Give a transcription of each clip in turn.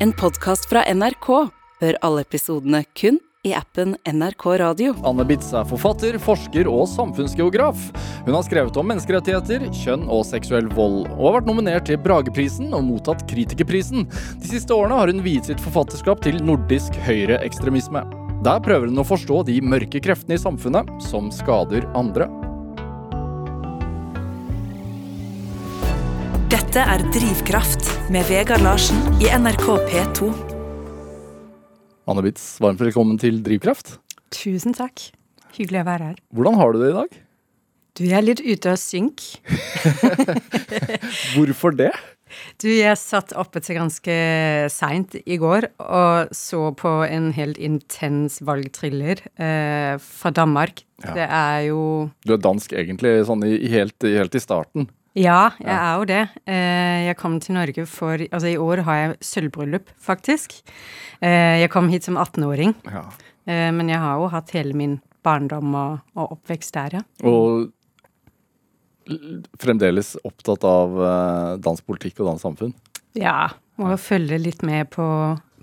En podkast fra NRK. Hør alle episodene kun i appen NRK Radio. Anne Bitz er forfatter, forsker og samfunnsgeograf. Hun har skrevet om menneskerettigheter, kjønn og seksuell vold, og har vært nominert til Brageprisen og mottatt Kritikerprisen. De siste årene har hun viet sitt forfatterskap til nordisk høyreekstremisme. Der prøver hun å forstå de mørke kreftene i samfunnet som skader andre. Dette er Drivkraft med Vegard Larsen i NRK P2. Anne Bitz, varmt velkommen til Drivkraft. Tusen takk. Hyggelig å være her. Hvordan har du det i dag? Du er litt ute av synk. Hvorfor det? Du, jeg satt oppe til ganske seint i går og så på en helt intens valgthriller eh, fra Danmark. Ja. Det er jo Du er dansk egentlig, sånn i, i helt, helt i starten. Ja, jeg er jo det. Eh, jeg kom til Norge for Altså, i år har jeg sølvbryllup, faktisk. Eh, jeg kom hit som 18-åring, Ja. eh, men jeg har jo hatt hele min barndom og, og oppvekst der, ja. Og fremdeles opptatt av dansk politikk og dansk samfunn. Ja, må jo følge litt med på,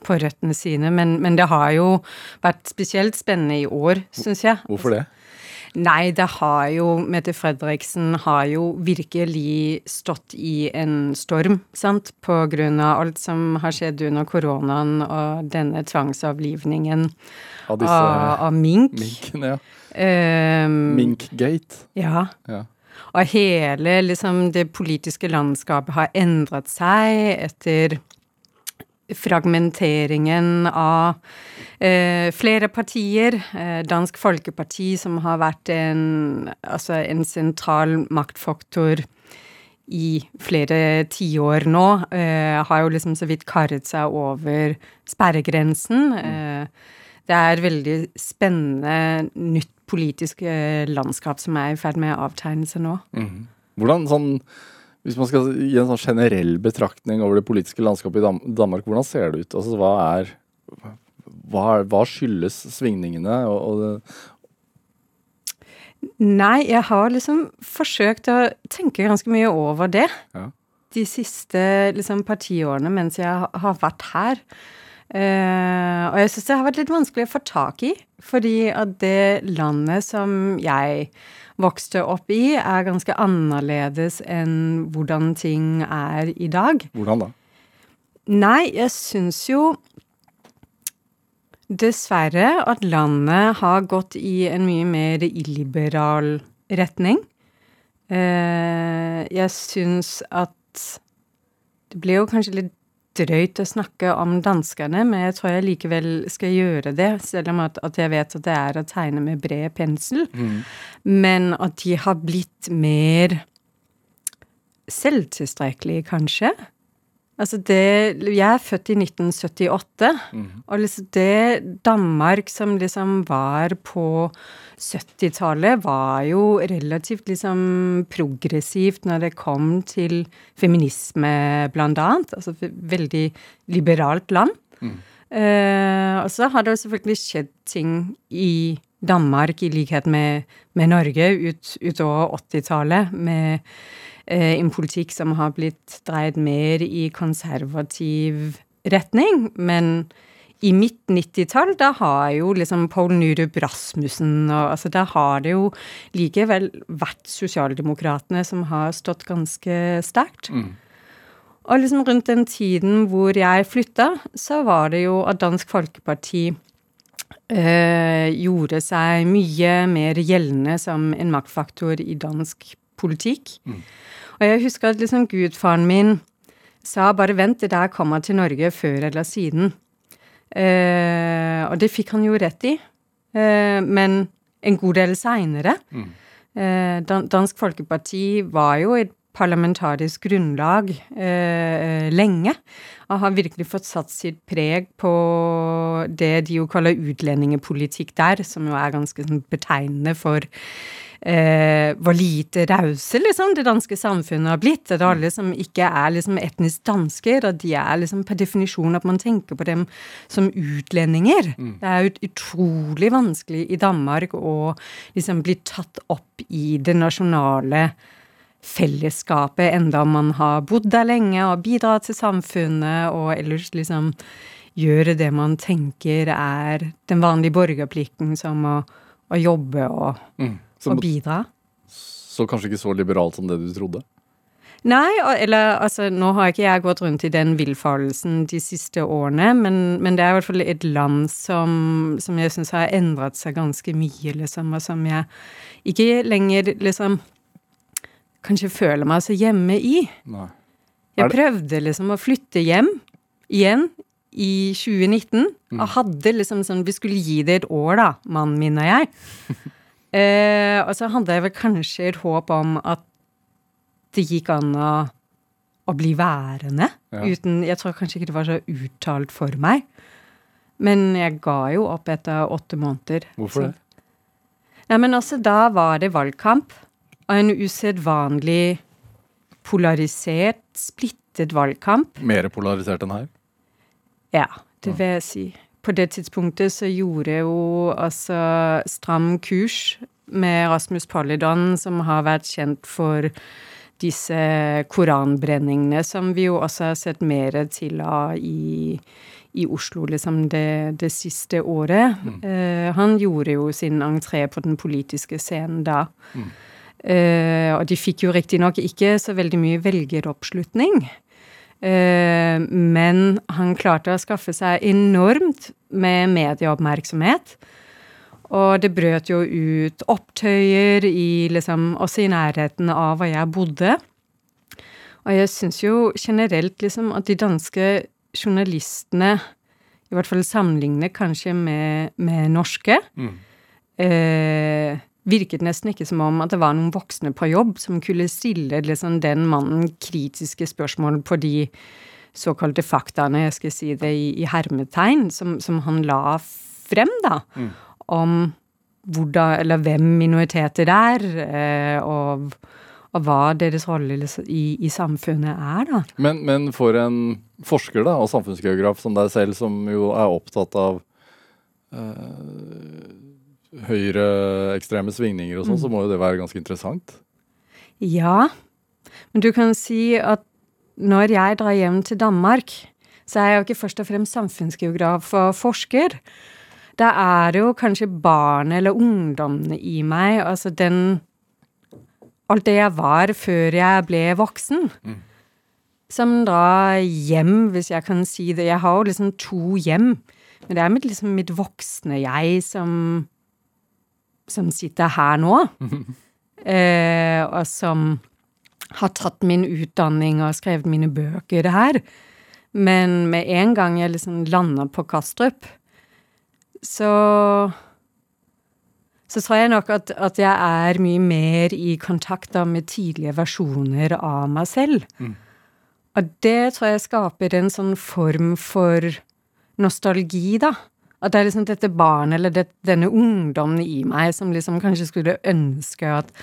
på røttene sine. Men, men det har jo vært spesielt spennende i år, syns jeg. Hvorfor det? Nei, det har jo Mette Fredriksen har jo virkelig stått i en storm, sant, på grunn av alt som har skjedd under koronaen og denne tvangsavlivningen Av disse av, av mink. Minken, ja. Um, Minkgate. Ja. Ja. Og hele liksom, det politiske landskapet har endret seg etter fragmenteringen av eh, flere partier. Eh, Dansk Folkeparti, som har vært en, altså en sentral maktfaktor i flere tiår nå, eh, har jo liksom så vidt karret seg over sperregrensen. Eh, det er veldig spennende nytt politisk eh, landskap som er i ferd med å avtegne seg nå. Mm. Hvordan sånn Hvis man skal gi en sånn generell betraktning over det politiske landskapet i Danmark, hvordan ser det ut? Altså hva er Hva, er, hva skyldes svingningene og, og Nei, jeg har liksom forsøkt å tenke ganske mye over det. Ja. De siste liksom, partiårene mens jeg har vært her. Uh, og jeg syns det har vært litt vanskelig å få tak i. Fordi at det landet som jeg vokste opp i, er ganske annerledes enn hvordan ting er i dag. Hvordan da? Nei, jeg syns jo dessverre at landet har gått i en mye mer illiberal retning. Eh, jeg syns at Det ble jo kanskje litt drøyt å snakke om danskene, men jeg tror jeg likevel skal gjøre det, selv om at, at jeg vet at det er å tegne med bred pensel. Men at de har blitt mer selvtilstrekkelige, kanskje. Altså det Jeg er født i 1978, og liksom det Danmark som liksom var på 70-tallet, var jo relativt liksom progressivt når det kom til feminisme, blant annet. Altså ve- veldig liberalt land. Eh, og så har det selvfølgelig skjedd ting i Danmark, i likhet med, med Norge, ut, utover 80-tallet, med uh, en politikk som har blitt dreid mer i konservativ retning. Men i midt 90-tall, da har jo liksom Poul Nyrup Rasmussen og altså Da har det jo likevel vært sosialdemokratene som har stått ganske sterkt. Og liksom rundt den tiden hvor jeg flytta, så var det jo at Dansk Folkeparti øh, gjorde seg mye mer gjeldende som en maktfaktor i dansk politikk. Og jeg husker at liksom gudfaren min sa bare vent, det der kommer til Norge før eller siden. Uh, og det fikk han jo rett i, uh, men en god del seinere. Eh, Dan Dansk Folkeparti var jo et parlamentarisk grunnlag eh, lenge, og har virkelig fått satt sitt preg på det de jo kaller utlendingspolitikk der, som jo er ganske sånn, betegnende for eh, hvor lite rause liksom, det danske samfunnet har blitt. At alle som ikke er liksom, etnisk dansker, at de er liksom, per definisjon at man tenker på dem som utlendinger. Det er jo utrolig vanskelig i Danmark å liksom, bli tatt opp i det nasjonale fellesskapet, enda man har bodd der lenge og bidratt til samfunnet, og ellers liksom gjøre det man tenker er den vanlige borgerplikten, som å, å jobbe og, Mm. Så, og bidra. så kanskje ikke så liberalt som det du trodde? Nei, eller altså, nå har ikke jeg gått rundt i den villfarelsen de siste årene, men, men det er i hvert fall et land som, som jeg syns har endret seg ganske mye, liksom, og som jeg ikke lenger liksom kanskje føler meg så hjemme i. Nei. Jeg prøvde liksom å flytte hjem igjen i 2019, og hadde liksom sånn Vi skulle gi det et år, da, mannen min og jeg. eh, og så hadde jeg vel kanskje et håp om at det gikk an å, å bli værende. Ja. Uten Jeg tror kanskje ikke det var så uttalt for meg. Men jeg ga jo opp etter åtte måneder. Hvorfor Så- det? Nei, men altså, da var det valgkamp, og en usedvanlig polarisert, splittet valgkamp. Mer polarisert enn her? Ja, det vil jeg si. På det tidspunktet så gjorde jo altså Stram kurs med Rasmus Paludan, som har vært kjent for disse koranbrenningene, som vi jo også har sett mer til av i, i Oslo liksom det, det siste året. Eh, han gjorde jo sin entré på den politiske scenen da. Eh, og de fikk jo riktignok ikke så veldig mye velgeroppslutning. Eh, men han klarte å skaffe seg enormt med medieoppmerksomhet. Og det brøt jo ut opptøyer i liksom, også i nærheten av hvor jeg bodde. Og jeg syns jo generelt liksom at de danske journalistene, i hvert fall sammenlignet kanskje med, med norske, eh, virket nesten ikke som om at det var noen voksne på jobb som kunne stille liksom, den mannen kritiske spørsmål på de såkalte faktaene, jeg skal si det i, i hermetegn, som, som han la frem, da, om hvordan, eller hvem minoriteter er, eh, og, og hva deres rolle i, i samfunnet er, da. Men, men for en forsker da, og samfunnsgeograf som deg selv, som jo er opptatt av uh, høyreekstreme svingninger og sånn, så må jo det være ganske interessant. Ja, men du kan si at når jeg drar hjem til Danmark, så er jeg jo ikke først og fremst samfunnsgeograf og forsker. Da er det jo kanskje barnet eller ungdommene i meg, altså den Alt det jeg var før jeg ble voksen. Som drar hjem, hvis jeg kan si det. Jeg har jo liksom to hjem. Men det er mitt, liksom mitt voksne jeg som som sitter her nå. eh, og som har tatt min utdanning og skrevet mine bøker her. Men med en gang jeg liksom lander på Kastrup, så så tror jeg nok at, at jeg er mye mer i kontakt da med tidlige versjoner av meg selv. Og det tror jeg skaper en sånn form for nostalgi, da. At det er liksom dette barnet eller det, denne ungdommen i meg som liksom kanskje skulle ønske at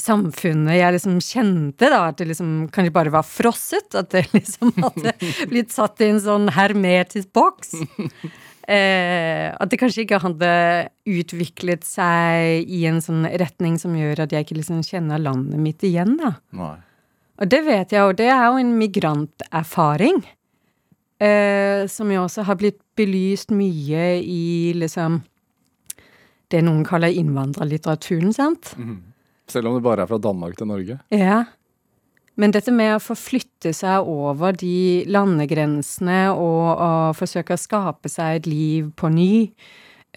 samfunnet jeg liksom kjente, da, at det liksom kanskje bare var frosset. At det liksom hadde blitt satt i en sånn hermetisk boks. Eh, at det kanskje ikke hadde utviklet seg i en sånn retning som gjør at jeg ikke liksom kjenner landet mitt igjen, da. Nei. Og det vet jeg, og det er jo en migranterfaring. Eh, som jo også har blitt belyst mye i liksom det noen kaller innvandrerlitteraturen, sant? Selv om det bare er fra Danmark til Norge. Ja. Men dette med å forflytte seg over de landegrensene og, og forsøke å skape seg et liv på ny,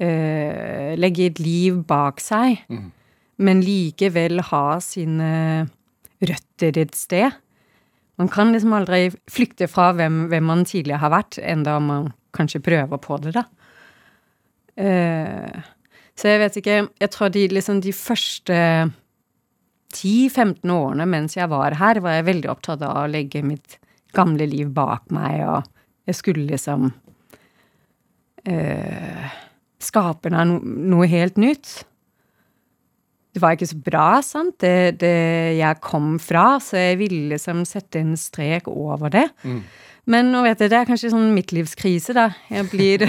øh, legge et liv bak seg, men likevel ha sine røtter et sted. Man kan liksom aldri flykte fra hvem, hvem man tidligere har vært, enda man kanskje prøver på det, da. Uh, så jeg vet ikke Jeg tror de, liksom de første 10-15 årene mens jeg var her, var jeg veldig opptatt av å legge mitt gamle liv bak meg, og jeg skulle liksom uh, skape no, noe helt nytt. Det var ikke så bra, sant, det, det jeg kom fra, så jeg ville liksom sette en strek over det. Men nå vet jeg, det er kanskje sånn midtlivskrise, da. Jeg blir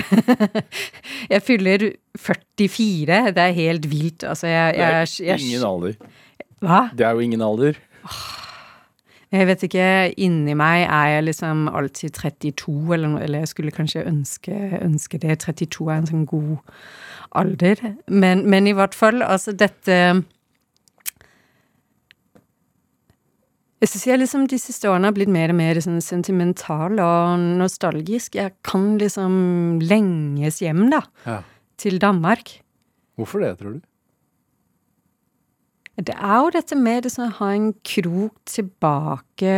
Jeg fyller 44. Det er helt vilt. Altså, jeg, er jeg, jeg, ingen alder. Hva? Det er jo ingen alder. Jeg vet ikke, inni meg er jeg liksom alltid 32, eller, eller jeg skulle kanskje ønske, ønske, det. 32 er en sånn god alder. Men, men i hvert fall, altså dette Jeg syns jeg liksom de siste årene har blitt mer og mer sånn sentimental og nostalgisk. Jeg kan liksom lenges hjem, da. Ja. Til Danmark. Hvorfor det, tror du? Det er jo dette med liksom, å ha en krok tilbake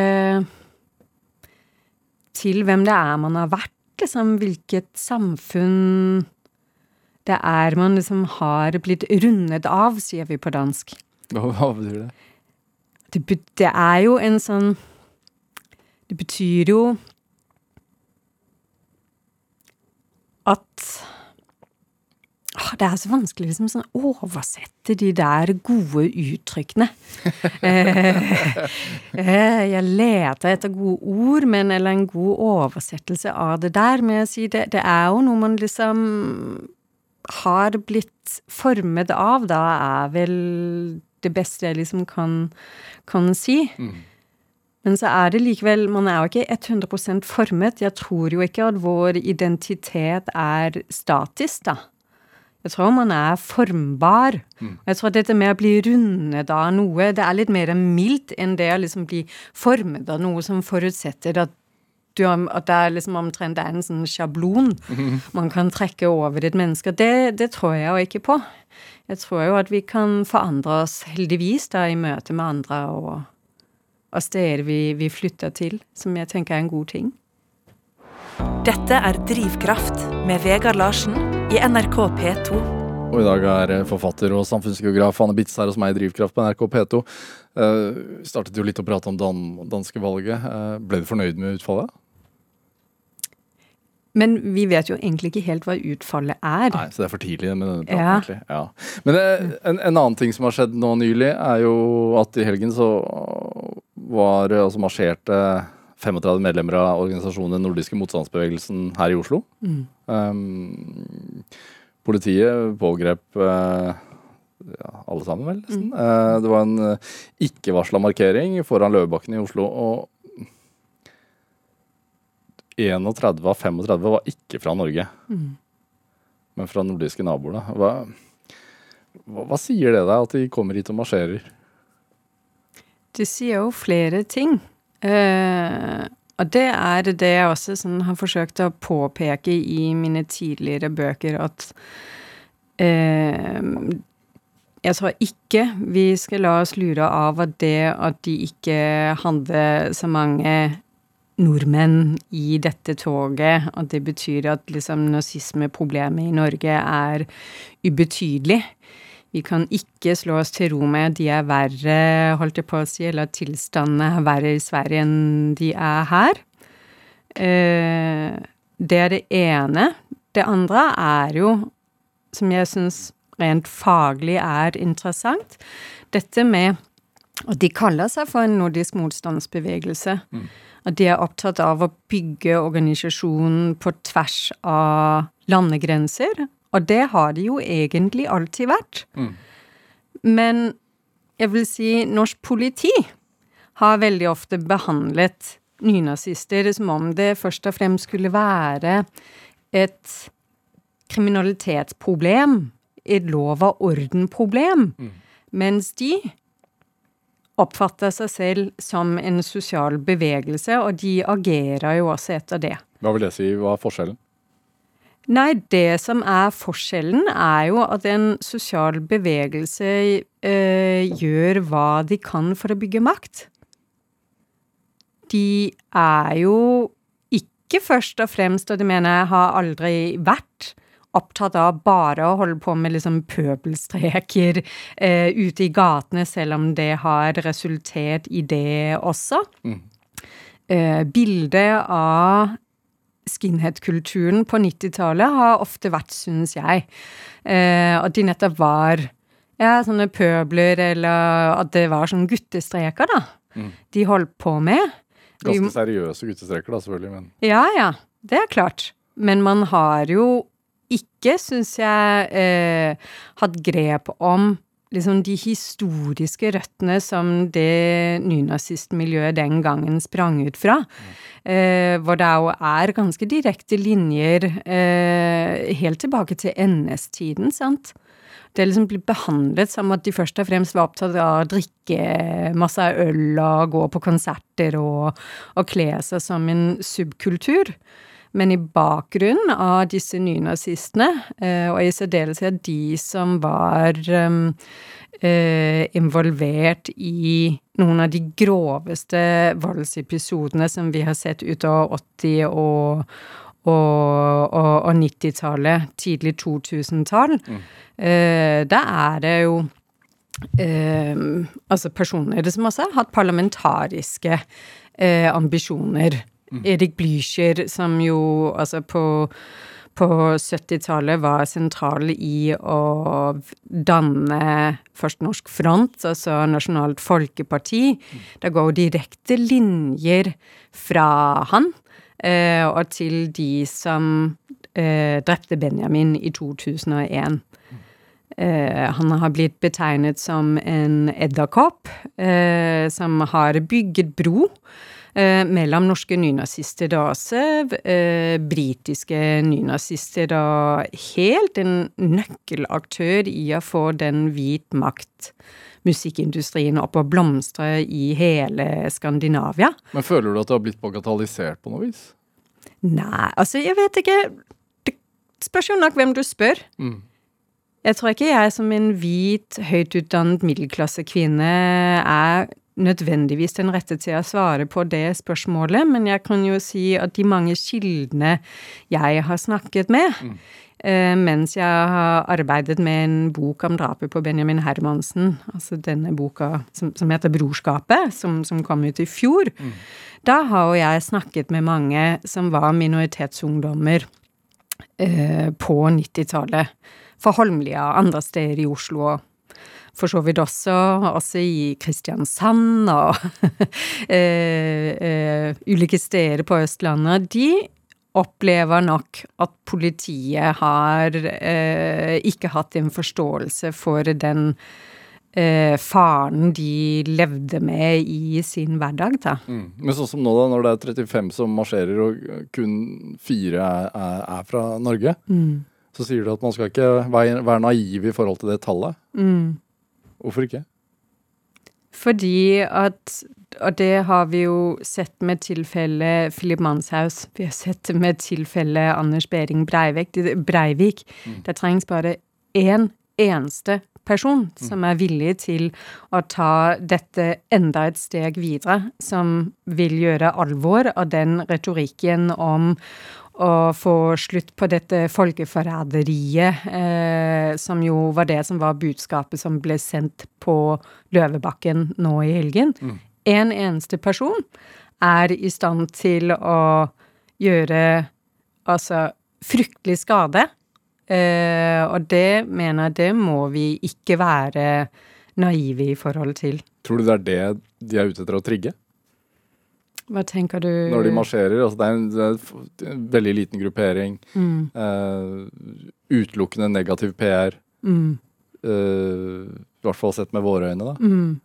til hvem det er man har vært, liksom. Hvilket samfunn det er man liksom har blitt rundet av, sier vi på dansk. Hva betyr det? Det, det er jo en sånn Det betyr jo at det er så vanskelig liksom sånn oversette de der gode uttrykkene. Eh, eh, jeg leter etter gode ord, men eller en god oversettelse av det der. Men jeg sier det, det er jo noe man liksom har blitt formet av, da er vel det beste jeg liksom kan, kan si. Mm. Men så er det likevel Man er jo ikke 100% formet. Jeg tror jo ikke at vår identitet er statisk, da. Jeg tror man er formbar. Mm. Jeg tror at dette med å bli rundet av noe, det er litt mer mildt enn det å liksom bli formet av noe som forutsetter at, du, at det er liksom omtrent en sånn sjablon mm. man kan trekke over ditt menneske. Det, det tror jeg jo ikke på. Jeg tror jo at vi kan forandre oss, heldigvis, da, i møte med andre og, og steder vi, vi flytter til, som jeg tenker er en god ting. Dette er Drivkraft med Vegard Larsen i NRK P2. Og i dag er forfatter og samfunnsgeograf Anne Bitz her hos meg i Drivkraft på NRK P2. Uh, startet jo litt å prate om dan danske valget. Uh, ble du fornøyd med utfallet? Men vi vet jo egentlig ikke helt hva utfallet er. Nei, Så det er for tidlig med denne planen, ja. Ja. Men det, en, en, annen ting som har skjedd nå nylig, er jo at i helgen så var altså marsjerte 35 medlemmer av organisasjonen Den nordiske motstandsbevegelsen her i Oslo. Mm. Um, politiet pågrep uh, ja, alle sammen, vel, nesten. Mm. Uh, det var en uh, ikke-varsla markering foran Løvebakken i Oslo. Og 31 av 35 var ikke fra Norge, mm. men fra nordiske naboer. Hva, hva, hva, sier det deg, at de kommer hit og marsjerer? Det sier jo flere ting. Eh, og det er det jeg også sånn, har forsøkt å påpeke i mine tidligere bøker, at eh, jeg tror ikke vi skal la oss lure av at det at de ikke hadde så mange nordmenn i dette toget, Og det betyr at liksom nazismeproblemet i Norge er ubetydelig. Vi kan ikke slå oss til ro med at de er verre, holdt jeg på å si, eller at tilstandene er verre i Sverige enn de er her. Eh, det er det ene. Det andre er jo, som jeg syns rent faglig er interessant, dette med at de kaller seg for en nordisk motstandsbevegelse. Mm. Og de er opptatt av å bygge organisasjonen på tvers av landegrenser. Og det har de jo egentlig alltid vært. Mm. Men jeg vil si norsk politi har veldig ofte behandlet nynazister som om det først og fremst skulle være et kriminalitetsproblem, et lov og orden-problem, mm. mens de oppfatter seg selv som en sosial bevegelse, og de agerer jo også etter det. Hva vil det si? Hva er forskjellen? Nei, det som er forskjellen, er jo at en sosial bevegelse øh, gjør hva de kan for å bygge makt. De er jo ikke først og fremst, og det mener jeg har aldri vært, opptatt av bare å holde på med liksom pøbelstreker eh, ute i gatene, selv om det har resultert i det også. Mm. Eh, bildet av skinhead-kulturen på 90-tallet har ofte vært, synes jeg, eh, at de nettopp var ja, sånne pøbler, eller at det var sånne guttestreker, da. Mm. De holdt på med. Ganske seriøse guttestreker, da, selvfølgelig, men Ja, ja. Det er klart. Men man har jo ikke, syns jeg, eh, hatt grep om liksom de historiske røttene som det nynazistmiljøet den gangen sprang ut fra. Eh, hvor det jo er ganske direkte linjer eh, helt tilbake til NS-tiden, sant. Det liksom blir behandlet som at de først og fremst var opptatt av å drikke masse øl og gå på konserter og, og kle seg som en subkultur. Men i bakgrunnen av disse nynazistene, eh, og i særdeleshet de som var um, eh, involvert i noen av de groveste voldsepisodene som vi har sett ut av 80- og, og, og, og 90-tallet, tidlig 2000-tall, mm. eh, da er det jo eh, altså personer som også har hatt parlamentariske eh, ambisjoner. Erik Blücher, som jo altså på på 70-tallet var sentral i å danne først Norsk Front, altså Nasjonalt Folkeparti. Mm. Det går direkte linjer fra han eh, og til de som eh, drepte Benjamin i 2001. Eh, han har blitt betegnet som en edderkopp eh, som har bygget bro mellom norske nynazister da SEV, eh, britiske nynazister da helt en nøkkelaktør i å få den hvit makt musikkindustrien opp og blomstre i hele Skandinavia. Men føler du at det har blitt bagatellisert på noe vis? Nei, altså jeg vet ikke. Det spørs jo nok hvem du spør. Mm. Jeg tror ikke jeg som en hvit, høytutdannet middelklassekvinne er nødvendigvis den rette til å svare på det spørsmålet, men jeg kan jo si at de mange kildene jeg har snakket med, mm. eh, mens jeg har arbeidet med en bok om drapet på Benjamin Hermansen, altså denne boka som, som heter Brorskapet, som, som, kom ut i fjor, mm. da har jo jeg snakket med mange som var minoritetsungdommer eh, på 90-tallet. For Holmlia, andre steder i Oslo og for så vidt også, også i Kristiansand og eh, eh, ulike steder på Østlandet, de opplever nok at politiet har eh, ikke hatt en forståelse for den faren de levde med i sin hverdag. Da. Mm. Men sånn som nå, da, når det er 35 som marsjerer og kun fire er, er, er fra Norge, mm. så sier du at man skal ikke være, være naiv i forhold til det tallet. Mm. Hvorfor ikke? Fordi at Og det har vi jo sett med tilfellet Philip Manshaus. Vi har sett det med tilfellet Anders Behring Breivik. Breivik. Mm. Det trengs bare én eneste person mm. som er villig til å ta dette enda et steg videre, som vil gjøre alvor av den retorikken om å få slutt på dette folkeforræderiet, eh, som jo var det som var budskapet som ble sendt på Løvebakken nå i helgen. Mm. En eneste person er i stand til å gjøre altså fryktelig skade. Eh, og det mener jeg det må vi ikke være naive i forhold til. Tror du det er det de er ute etter å trigge? Hva tenker du Når de marsjerer. Altså det, er en, det er en veldig liten gruppering. Mm. Uh, utelukkende negativ PR. Mm. Uh, I hvert fall sett med våre øyne, da. Mm.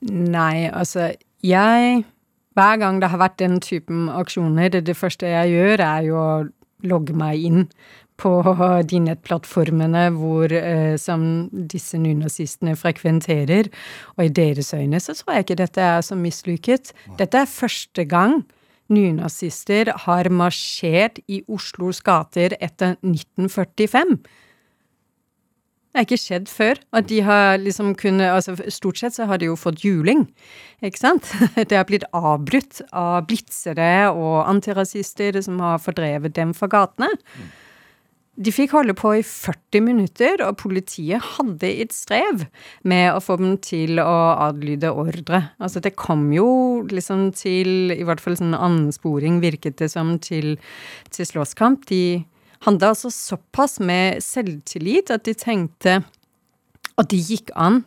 Nei, altså Jeg Hver gang det har vært den typen aksjoner, det, det første jeg gjør, er jo å logge meg inn på de nettplattformene hvor, eh, som disse nynazistene frekventerer. Og i deres øyne så tror jeg ikke dette er så mislykket. Dette er første gang nynazister har marsjert i Oslos gater etter 1945. Det er ikke skjedd før. At de har liksom kunnet altså Stort sett så har de jo fått juling, ikke sant? Det har blitt avbrutt av blitsere og antirasister som har fordrevet dem fra gatene. Mm. De fikk holde på i 40 minutter, og politiet hadde et strev med å få dem til å adlyde ordre. Altså, det kom jo liksom til, i hvert fall sånn ansporing, virket det som, til, til slåsskamp. De hadde altså såpass med selvtillit at de tenkte at det gikk an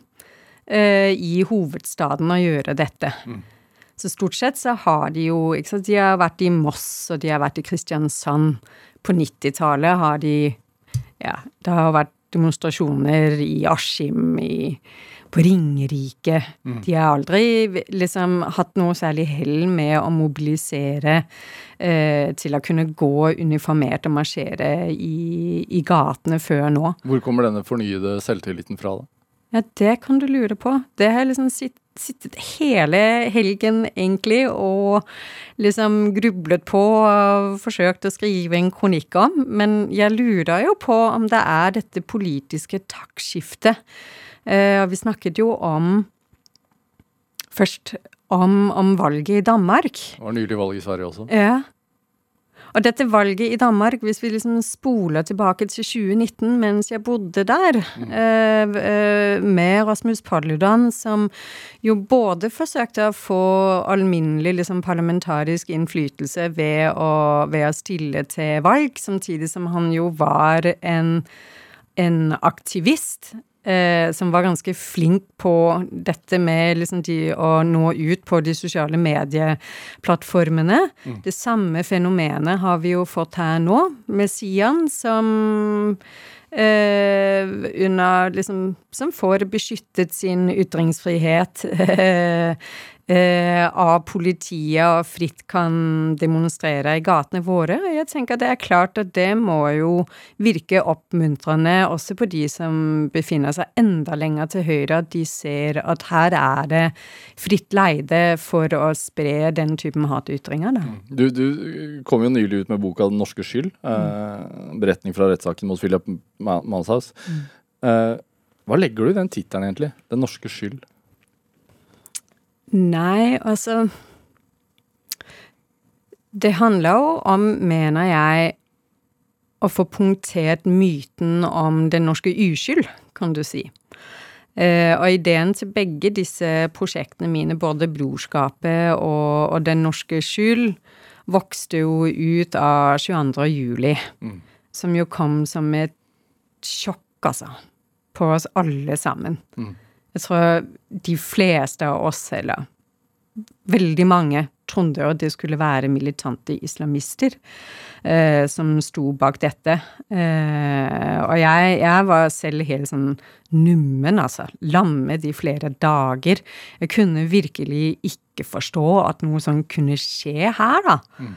uh, i hovedstaden å gjøre dette. Mm. Så stort sett så har de jo ikke sant, De har vært i Moss, og de har vært i Kristiansand på 90-tallet har de Ja, det har vært demonstrasjoner i Askim, i, på Ringerike. Mm. De har aldri liksom hatt noe særlig hell med å mobilisere eh, til å kunne gå uniformert og marsjere i, i, gatene før nå. Hvor kommer denne fornyede selvtilliten fra, da? Ja, det kan du lure på. Det har jeg liksom sitt sittet hele helgen, egentlig, og liksom grublet på og forsøkt å skrive en kronikk om. Men jeg lurer jo på om det er dette politiske taktskiftet. Eh, vi snakket jo om Først om, om valget i Danmark. Det var nylig valg i Sverige også. Ja. Og dette valget i Danmark, hvis vi liksom spoler tilbake til 2019, mens jeg bodde der, mm. eh, med Rasmus Paludan, som jo både forsøkte å få alminnelig liksom, parlamentarisk innflytelse ved å, ved å stille til valg, samtidig som han jo var en en aktivist eh, som var ganske flink på dette med liksom de å nå ut på de sosiale medieplattformene. Mm. Det samme fenomenet har vi jo fått her nå, med Sian, som eh, under liksom Som får beskyttet sin ytringsfrihet. eh, av politiet og fritt kan demonstrere i gatene våre. Og jeg tenker det er klart at det må jo virke oppmuntrende også på de som befinner seg enda lenger til høyre, at de ser at her er det fritt leide for å spre den typen hatytringer. Da. Mm. Du, du kom jo nylig ut med boka 'Den norske skyld', eh, beretning fra rettssaken mot Philip Manshaus. Mm. Eh, hva legger du i den tittelen, egentlig? 'Den norske skyld'? Nei, altså Det handler jo om, mener jeg, å få punktert myten om den norske uskyld, kan du si. Uh, og ideen til begge disse prosjektene mine, både Brorskapet og, og Den norske skyld, vokste jo ut av 22. juli. Mm. Som jo kom som et sjokk, altså. På oss alle sammen. Mm. Jeg tror de fleste av oss, eller veldig mange, trodde at det skulle være militante islamister eh, som sto bak dette. Eh, og jeg, jeg, var selv helt sånn nummen, altså. Lammet i flere dager. Jeg kunne virkelig ikke forstå at noe sånt kunne skje her, da. Mm.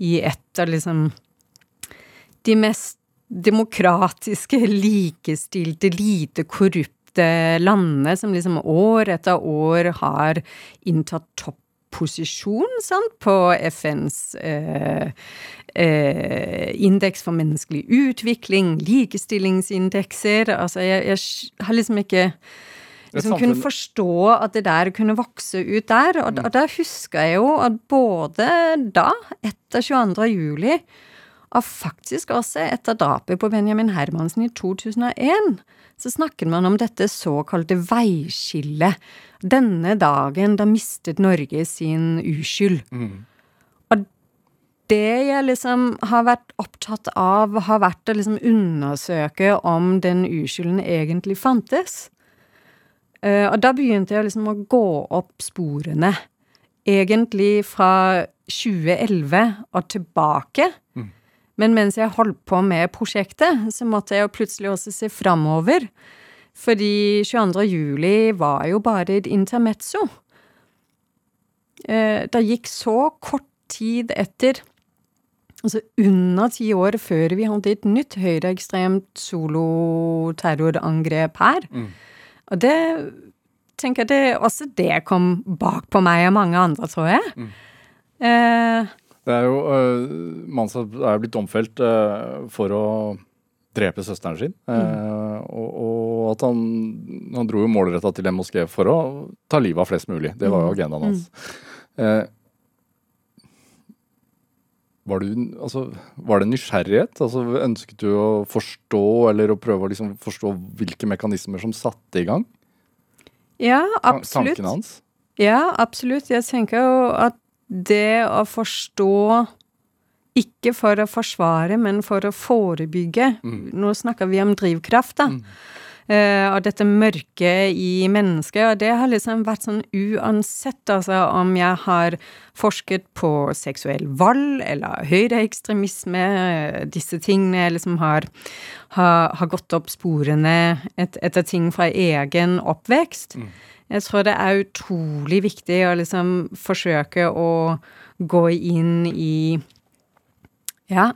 I et av liksom de mest demokratiske, likestilte, lite korrupte landene som liksom år etter år har inntatt topposisjon sant, på FNs eh, eh, indeks for menneskelig utvikling, likestillingsindekser Altså, jeg, jeg har liksom ikke liksom kunne forstå at det der kunne vokse ut der. Og, mm. og da husker jeg jo at både da, etter 22. juli, og faktisk også etter drapet på Benjamin Hermansen i 2001, så snakker man om dette såkalte veiskillet. Denne dagen da mistet Norge sin uskyld. Mm. Og det jeg liksom har vært opptatt av, har vært å liksom undersøke om den uskylden egentlig fantes. Uh, og da begynte jeg liksom å gå opp sporene. Egentlig fra 2011 og tilbake. Mm. Men mens jeg holdt på med prosjektet, så måtte jeg jo plutselig også se framover. Fordi 22. juli var jo bare et intermezzo. Eh, det gikk så kort tid etter, altså under ti år før vi hadde et nytt høyreekstremt soloterrorangrep her. Mm. Og det tenker jeg det, også det kom bak på meg og mange andre, tror jeg. Mm. Eh, det er jo uh, som er blitt domfelt uh, for å drepe søsteren sin. Uh, og, og, at han, han dro jo målretta til en moské for å ta livet av flest mulig. Det var jo mm. agendaen hans. Uh, var, du, altså, var, det nysgjerrighet? Altså, ønsket du å forstå, eller å prøve å liksom forstå hvilke mekanismer som satte i gang? Ja, absolutt. Tanken hans? Ja, absolutt. Jeg tenker jo at det å forstå ikke for å forsvare, men for å forebygge. Mm. Nå snakker vi om drivkraft, da. Mm. Uh, og dette mørket i mennesket, og det har liksom vært sånn uansett, altså om jeg har forsket på seksuell vold eller høyreekstremisme, disse tingene liksom har, har, har gått opp sporene et, etter ting fra egen oppvekst. Mm. Jeg tror det er utrolig viktig å liksom forsøke å gå inn i ja,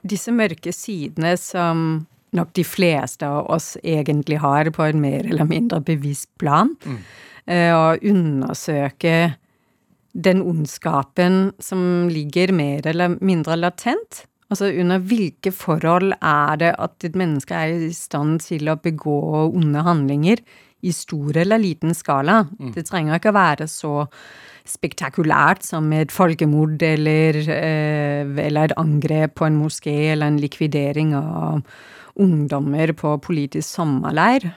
disse mørke sidene som nok de fleste av oss egentlig har på en mer eller mindre bevisst plan. Mm. Uh, undersøke den ondskapen som ligger mer eller mindre latent. Altså under hvilke forhold er det at et menneske er i stand til å begå onde handlinger i stor eller liten skala? Mm. Det trenger ikke å være så spektakulært som et folkemord eller, uh, eller et angrep på en moské eller en likvidering av ungdommer på politisk sommerleir.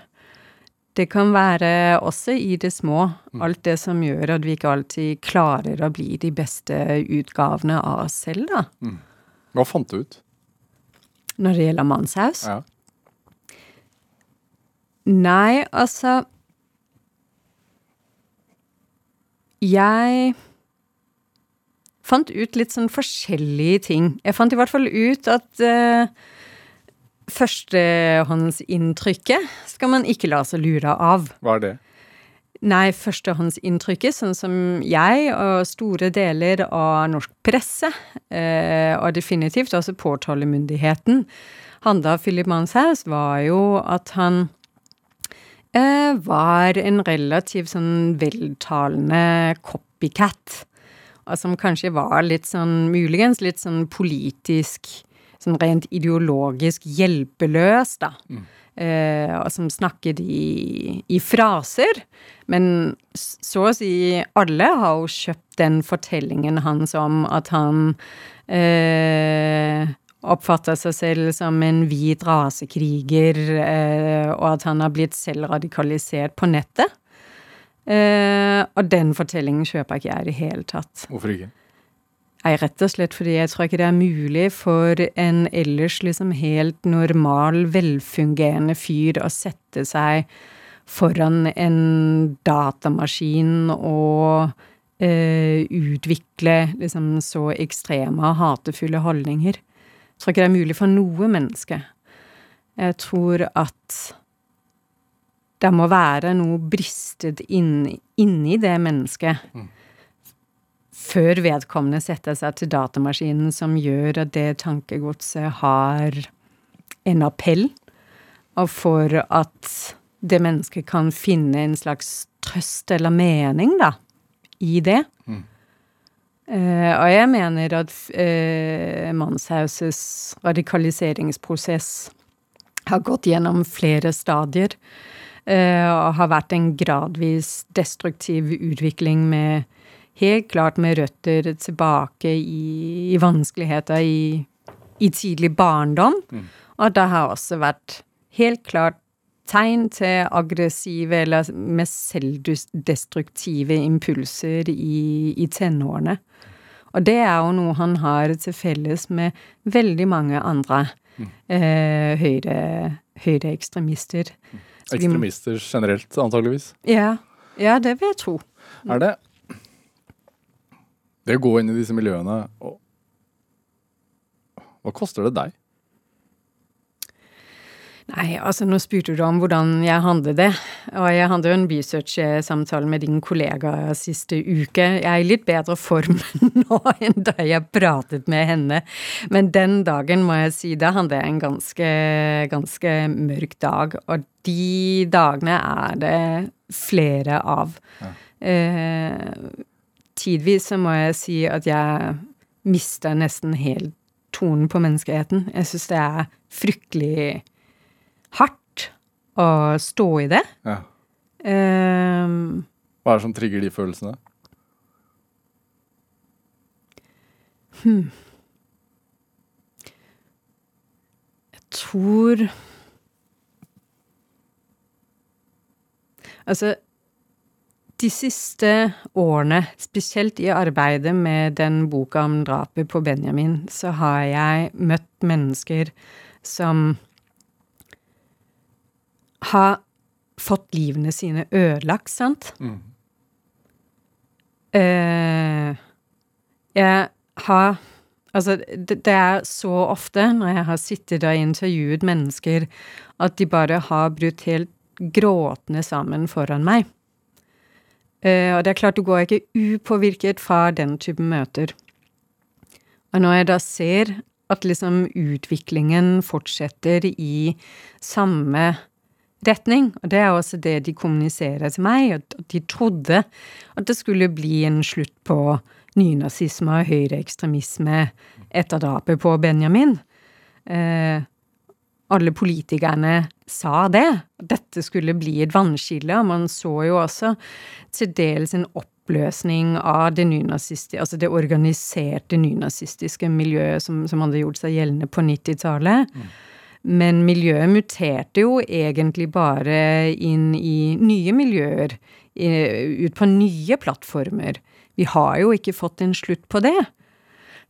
Det kan være også i det små, mm. alt det som gjør at vi ikke alltid klarer å bli de beste utgavene av oss selv, da. Mm. Hva fant du ut? Når det gjelder Manshaus? Ja. Nei, altså Jeg fant ut litt sånn forskjellige ting. Jeg fant i hvert fall ut at uh, Førstehåndsinntrykket skal man ikke la seg lure av. Hva er det? Nei, førstehåndsinntrykket, sånn som jeg og store deler av norsk presse, eh, og definitivt også påtalemyndigheten, handla Philip Manshaus, var jo at han eh, var en relativt sånn veltalende copycat. Og som kanskje var litt sånn, muligens litt sånn politisk sånn rent ideologisk hjelpeløs, da. Mm. Eh, som snakket i, i, fraser. Men så å si alle har jo kjøpt den fortellingen hans om at han eh, oppfatter seg selv som en hvit rasekriger, eh, og at han har blitt selv radikalisert på nettet. Eh, og den fortellingen kjøper ikke jeg i det hele tatt. Hvorfor ikke? Nei, rett og slett fordi jeg tror ikke det er mulig for en ellers liksom helt normal, velfungerende fyr å sette seg foran en datamaskin og eh, utvikle liksom så ekstreme, og hatefulle holdninger. Jeg tror ikke det er mulig for noe menneske. Jeg tror at det må være noe bristet inni inn det mennesket. Mm før vedkommende setter seg til datamaskinen som gjør at det tankegodset har en appell, og for at det mennesket kan finne en slags trøst eller mening, da, i det. Mm. Uh, og jeg mener at uh, Manshauses radikaliseringsprosess har gått gjennom flere stadier. Uh, og har vært en gradvis destruktiv utvikling med helt klart med røtter tilbake i, i vanskeligheter i, i, tidlig barndom. Mm. Og det har også vært helt klart tegn til aggressive eller mest selvdestruktive impulser i, i tenårene. Og det er jo noe han har til felles med veldig mange andre mm. eh, høyre, høyreekstremister. Mm. Ekstremister generelt, antageligvis? Ja. ja, det vil jeg tro. Er det det å gå inn i disse miljøene Hva koster det deg? Nei, altså nå spurte du om hvordan jeg handler det. Og jeg hadde jo en research-samtale med din kollega siste uke. Jeg er i litt bedre form nå enn da jeg pratet med henne. Men den dagen, må jeg si, da hadde jeg en ganske, ganske mørk dag. Og de dagene er det flere av. Ja. Eh, tidvis så må jeg si at jeg mister nesten helt tonen på menneskeheten. Jeg syns det er fryktelig hardt å stå i det. Ja. Um, Hva er det som trigger de følelsene? Hmm. Jeg tror Altså de siste årene, spesielt i arbeidet med den boka om drapet på Benjamin, så har jeg møtt mennesker som har fått livene sine ødelagt, sant? Mm. Uh, jeg har Altså, det, det er så ofte når jeg har sittet og intervjuet mennesker, at de bare har brutt helt gråtende sammen foran meg. Eh, og det er klart, du går ikke upåvirket fra den typen møter. Og når jeg da ser at liksom utviklingen fortsetter i samme retning, og det er også det de kommuniserer til meg, at de trodde at det skulle bli en slutt på nynazisme og høyreekstremisme etter drapet på Benjamin. Eh, alle politikerne sa det. Dette skulle bli et vannskille. Og man så jo også til dels en oppløsning av det altså det organiserte nynazistiske miljøet som, som hadde gjort seg gjeldende på 90-tallet. Mm. Men miljøet muterte jo egentlig bare inn i nye miljøer, ut på nye plattformer. Vi har jo ikke fått en slutt på det.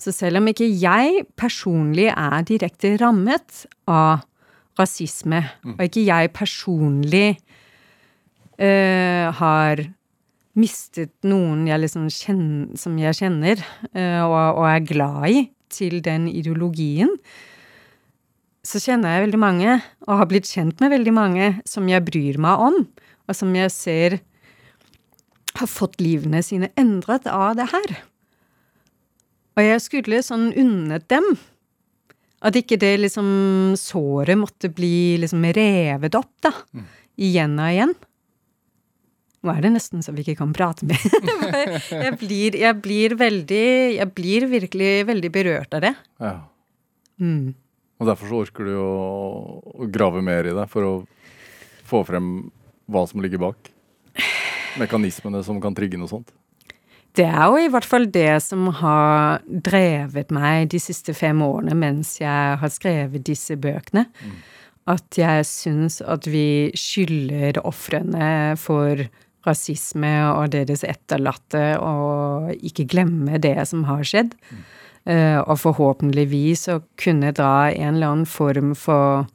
Så selv om ikke jeg personlig er direkte rammet av rasisme, mm. og ikke jeg personlig uh, har mistet noen jeg liksom kjenner, som jeg kjenner uh, og, og, er glad i, til den ideologien, så kjenner jeg veldig mange, og har blitt kjent med veldig mange, som jeg bryr meg om, og som jeg ser har fått livene sine endret av det her. Og jeg skulle sånn unnet dem at ikke det liksom såret måtte bli liksom revet opp, da. Mm. Igjen og igjen. Nå er det nesten så vi ikke kan prate mer. jeg, blir, jeg blir veldig Jeg blir virkelig veldig berørt av det. Ja. Mm. Og derfor så orker du å, å grave mer i det, for å få frem hva som ligger bak? Mekanismene som kan trigge noe sånt? Det er jo i hvert fall det som har drevet meg de siste fem årene mens jeg har skrevet disse bøkene. Mm. At jeg syns at vi skylder ofrene for rasisme og deres etterlatte å ikke glemme det som har skjedd. Mm. Uh, og forhåpentligvis å kunne dra en eller annen form for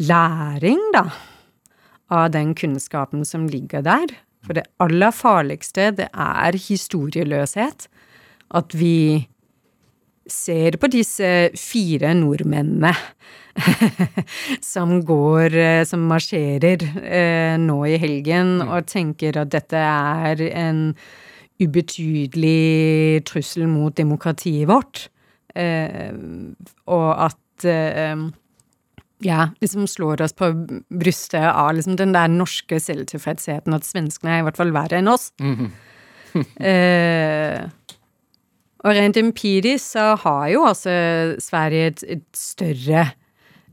læring, da, av den kunnskapen som ligger der. For det aller farligste, det er historieløshet. At vi ser på disse fire nordmennene som går, eh, som marsjerer eh, nå i helgen, mm. og tenker at dette er en ubetydelig trussel mot demokratiet vårt. Eh, og at ja, liksom slår oss på brystet av liksom den der norske selvtilfredsheten at svenskene er i hvert fall verre enn oss. Mm -hmm. eh, og rent empirisk så har jo også Sverige et, et større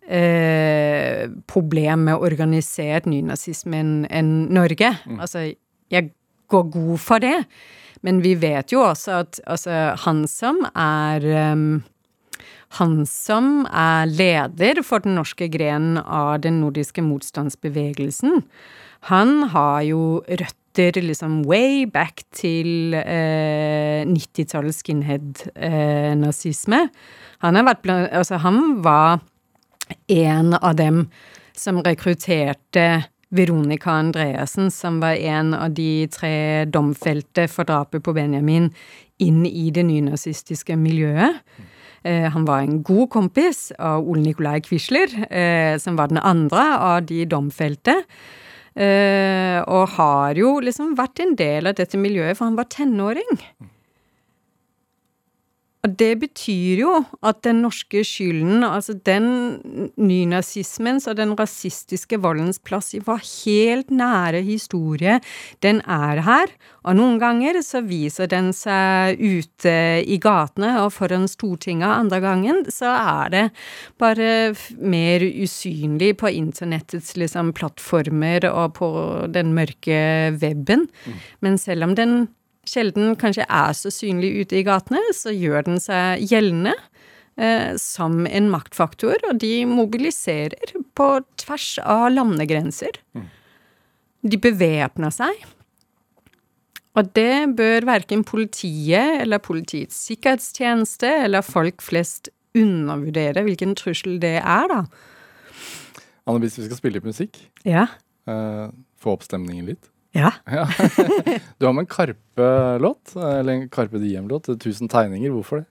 eh, problem med organisert nynazisme enn en Norge. Mm. Altså, jeg går god for det, men vi vet jo også at altså, han som er um, han som er leder for den norske grenen av den nordiske motstandsbevegelsen, han har jo røtter liksom way back til eh, 90-tallets skinhead-nazisme. Eh, han Altså, han var en av dem som rekrutterte Veronica Andreassen, som var en av de tre domfelte for drapet på Benjamin, inn i det nynazistiske miljøet. Eh, han var en god kompis av Ole Nikolai Quisler, eh, som var den andre av de domfelte. Eh, og har jo liksom vært en del av dette miljøet, for han var tenåring. Og det betyr jo at den norske skylden, altså den nynazismens og den rasistiske voldens plass i vår helt nære historie, den er her. Og noen ganger så viser den seg ute i gatene og foran Stortinget, andre gangen så er det bare mer usynlig på internettets liksom plattformer og på den mørke weben. Mm. Men selv om den sjelden kanskje er så synlig ute i gatene, så gjør den seg gjeldende eh, som en maktfaktor, og de mobiliserer på tvers av landegrenser. Mm. De bevæpner seg. Og det bør verken politiet eller Politiets sikkerhetstjeneste eller folk flest undervurdere hvilken trussel det er, da. Anne Bis, vi skal spille litt musikk. Ja. Uh, få opp stemningen litt. Ja. ja. du har med en Karpe-låt, eller en Karpe Diem-låt. 'Tusen tegninger'. Hvorfor det?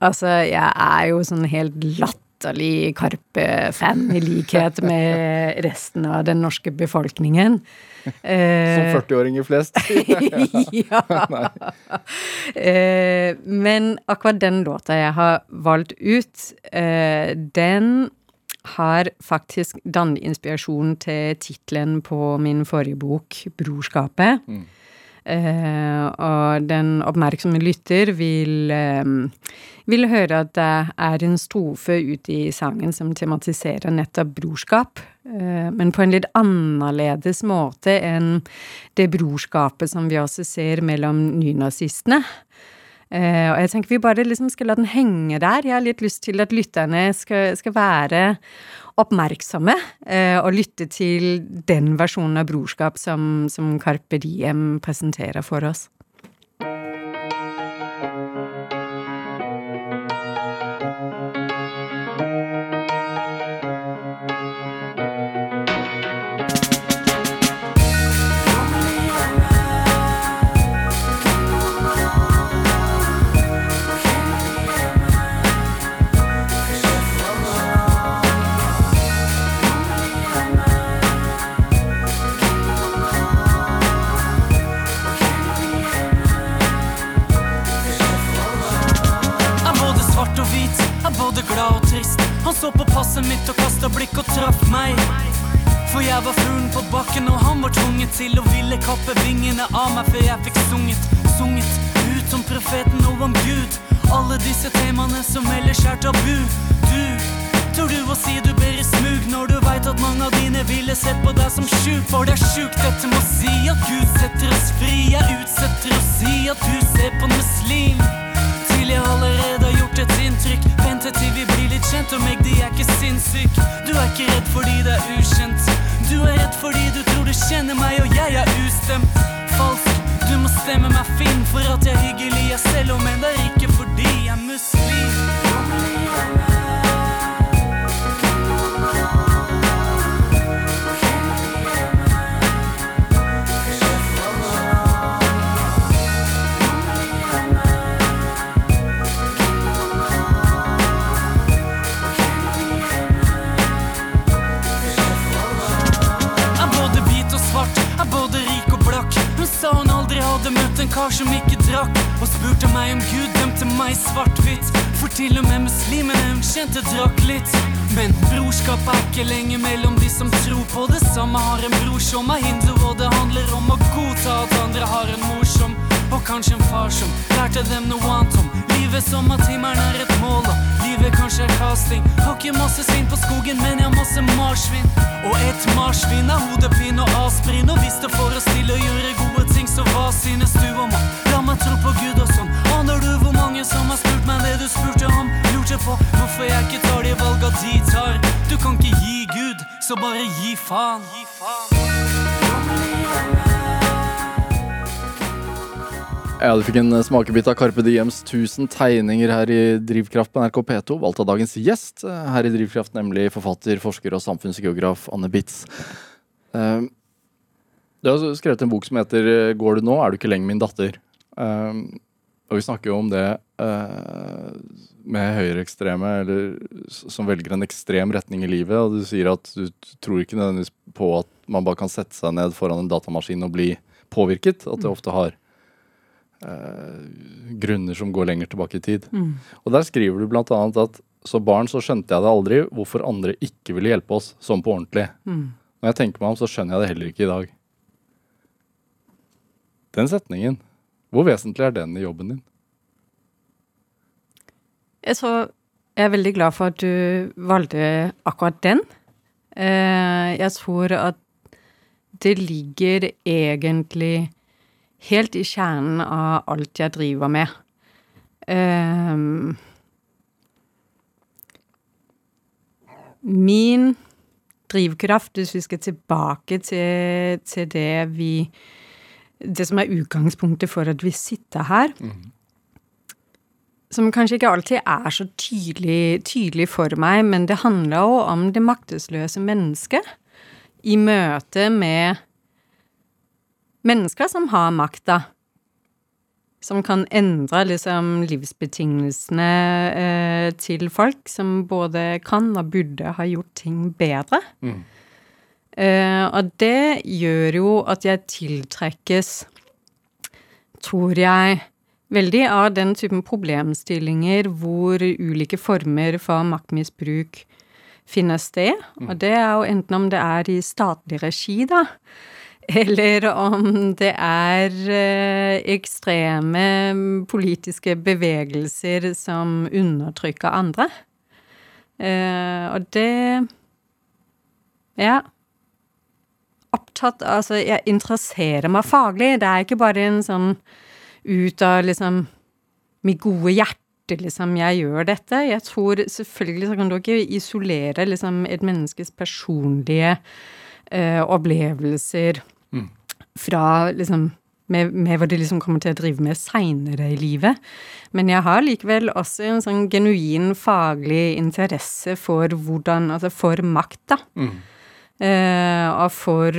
Altså, jeg er jo sånn helt latterlig Karpe-fan, i likhet med resten av den norske befolkningen. Som 40-åringer flest. ja. eh, men akkurat den låta jeg har valgt ut, eh, den har faktisk dannet inspirasjon til tittelen på min forrige bok, 'Brorskapet'. Mm. Eh, og den oppmerksomme lytter vil, eh, vil høre at det er en strofe ute i sangen som tematiserer nettopp brorskap, eh, men på en litt annerledes måte enn det brorskapet som vi også ser mellom nynazistene. Uh, og jeg tenker vi bare liksom skal la den henge der. Jeg har litt lyst til at lytterne skal, skal være oppmerksomme uh, og lytte til den versjonen av brorskap som, som Carpe Diem presenterer for oss. Til og med muslimene hun kjente, drakk litt. Men brorskap er ikke lenger mellom de som tror på det samme. Har en bror som er hindu, og det handler om å godta at andre har en mor som og kanskje en far som lærte dem noe annet om livet som at himmelen er et mål, og livet kanskje er casting. Har ikke masse svin på skogen, men jeg har masse marsvin. Og et marsvin er hodepine og aspirin, og hvis det får oss til å gjøre gode ting, så hva synes du om å la meg tro på Gud og sånn? Ja, Du fikk en smakebit av Carpe Diems 1000 tegninger her i Drivkraft på NRK P2, valgt av dagens gjest her i Drivkraft, nemlig forfatter, forsker og samfunnsgeograf Anne Bitz. Uh, du har skrevet en bok som heter 'Går du nå, er du ikke lenger min datter'. Uh, og vi snakker jo om det med høyreekstreme, eller som velger en ekstrem retning i livet. Og du sier at du tror ikke nødvendigvis på at man bare kan sette seg ned foran en datamaskin og bli påvirket. At det mm. ofte har eh, grunner som går lenger tilbake i tid. Mm. Og der skriver du bl.a. at som barn så skjønte jeg det aldri hvorfor andre ikke ville hjelpe oss sånn på ordentlig. Mm. Når jeg tenker meg om, så skjønner jeg det heller ikke i dag. Den setningen, hvor vesentlig er den i jobben din? Tror jeg er veldig glad for at du valgte akkurat den. Eh, jeg tror at det ligger egentlig helt i kjernen av alt jeg driver med. Um, min drivkraft, hvis vi skal tilbake til, til, det vi Det som er utgangspunktet for at vi sitter her, mm. Som kanskje ikke alltid er så tydelig, tydelig for meg, men det handler jo om det maktesløse mennesket i møte med mennesker som har makta. Som kan endre liksom livsbetingelsene eh, til folk som både kan og burde ha gjort ting bedre. Mm. Eh, og det gjør jo at jeg tiltrekkes, tror jeg, veldig av den typen problemstillinger hvor ulike former for maktmisbruk finner sted. Mm. Og det er jo enten om det er i statlig regi, da, eller om det er eh, ekstreme politiske bevegelser som undertrykker andre. Eh, og det Ja. Opptatt Altså, jeg interesserer meg faglig. Det er ikke bare en sånn ut av liksom mitt gode hjerte, liksom, jeg gjør dette. Jeg tror selvfølgelig så kan du ikke isolere liksom et menneskes personlige eh, opplevelser mm. fra liksom med, med, hva de liksom kommer til å drive med seinere i livet. Men jeg har likevel også en sånn genuin faglig interesse for hvordan Altså for makt, da. Mm. Eh, og for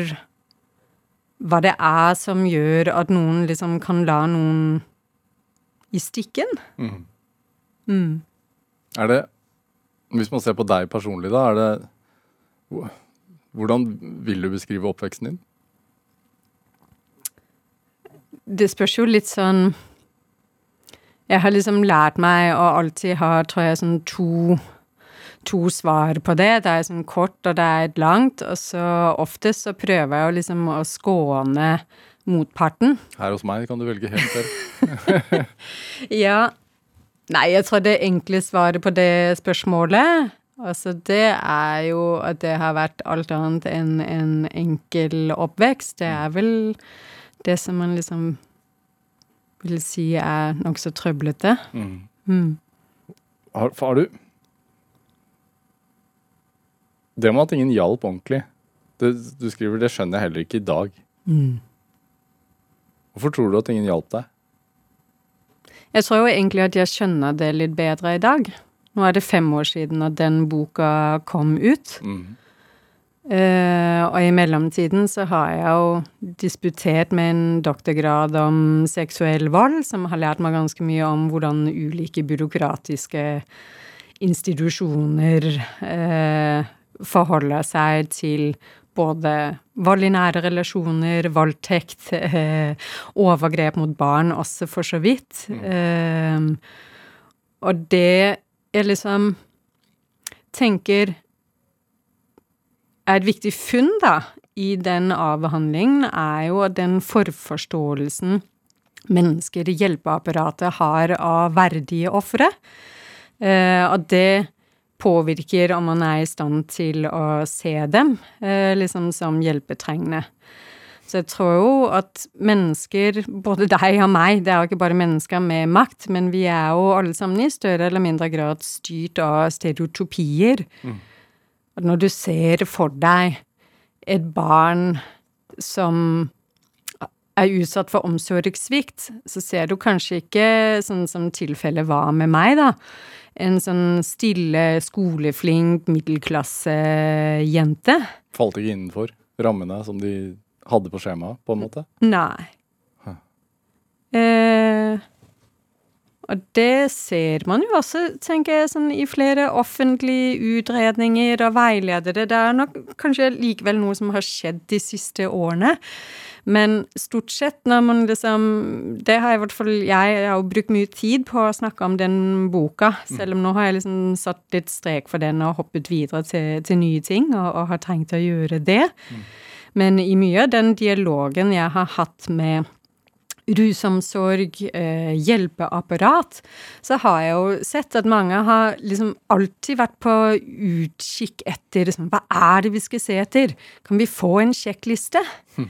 hva det er som gjør at noen liksom kan la noen i stikken. Mm. Mm. Er det Hvis man ser på deg personlig, da, er det Hvordan vil du beskrive oppveksten din? Det spørs jo litt sånn Jeg har liksom lært meg å alltid ha, tror jeg, sånn to to svar på det. Det er sånn kort, og det er langt. Og så oftest så prøver jeg å liksom å skåne motparten. Her hos meg kan du velge helt selv. ja. Nei, jeg tror det enkle svaret på det spørsmålet Altså, det er jo at det har vært alt annet enn en enkel oppvekst. Det er vel det som man liksom vil si er nokså trøblete. Mm. Mm. Har, har, du det med at ingen hjalp ordentlig det, Du skriver 'det skjønner jeg heller ikke i dag'. Mm. Hvorfor tror du at ingen hjalp deg? Jeg tror jo egentlig at jeg skjønner det litt bedre i dag. Nå er det fem år siden at den boka kom ut. Mm. Uh, og i mellomtiden så har jeg jo disputert med en doktorgrad om seksuell vold, som har lært meg ganske mye om hvordan ulike byråkratiske institusjoner uh, forholder seg til både vold i nære relasjoner, voldtekt, eh, overgrep mot barn også, for så vidt. Mm. Eh, og det jeg liksom tenker er et viktig funn, da, i den avhandlingen, er jo den forforståelsen mennesker i hjelpeapparatet har av verdige ofre. Eh, og det påvirker om man er i stand til å se dem eh, liksom som hjelpetrengende. Så jeg tror jo at mennesker, både deg og meg, det er jo ikke bare mennesker med makt, men vi er jo alle sammen i større eller mindre grad styrt av stereotypier. Mm. At når du ser for deg et barn som er utsatt for omsorgssvikt, så ser du kanskje ikke, sånn som tilfellet var med meg, da, en sånn stille, skoleflink middelklassejente. Falt ikke innenfor rammene som de hadde på skjemaet, på en måte? Nei. Huh. Eh, og det ser man jo også, tenker jeg, sånn i flere offentlige utredninger og veiledere. Det er nok kanskje likevel noe som har skjedd de siste årene. Men stort sett når man liksom Det har i hvert fall jeg, jeg har brukt mye tid på å snakke om den boka, selv om nå har jeg liksom satt litt strek for den og hoppet videre til, til nye ting, og, og, har trengt å gjøre det. Mm. Men i mye av den dialogen jeg har hatt med rusomsorg, eh, hjelpeapparat, så har jeg jo sett at mange har liksom alltid vært på utkikk etter liksom, Hva er det vi skal se etter? Kan vi få en sjekkliste? Mm.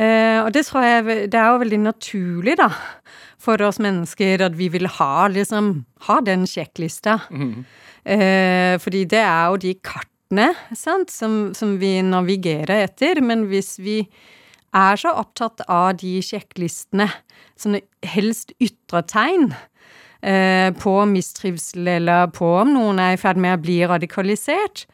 Eh, og det tror jeg det er jo veldig naturlig, da, for oss mennesker at vi vil ha liksom ha den sjekklista. Mm. Eh, fordi det er jo de kartene, sant, som, som, vi navigerer etter. Men hvis vi er så opptatt av de sjekklistene, sånne helst ytre tegn, eh, på mistrivsel eller på om noen er i ferd med å bli radikalisert,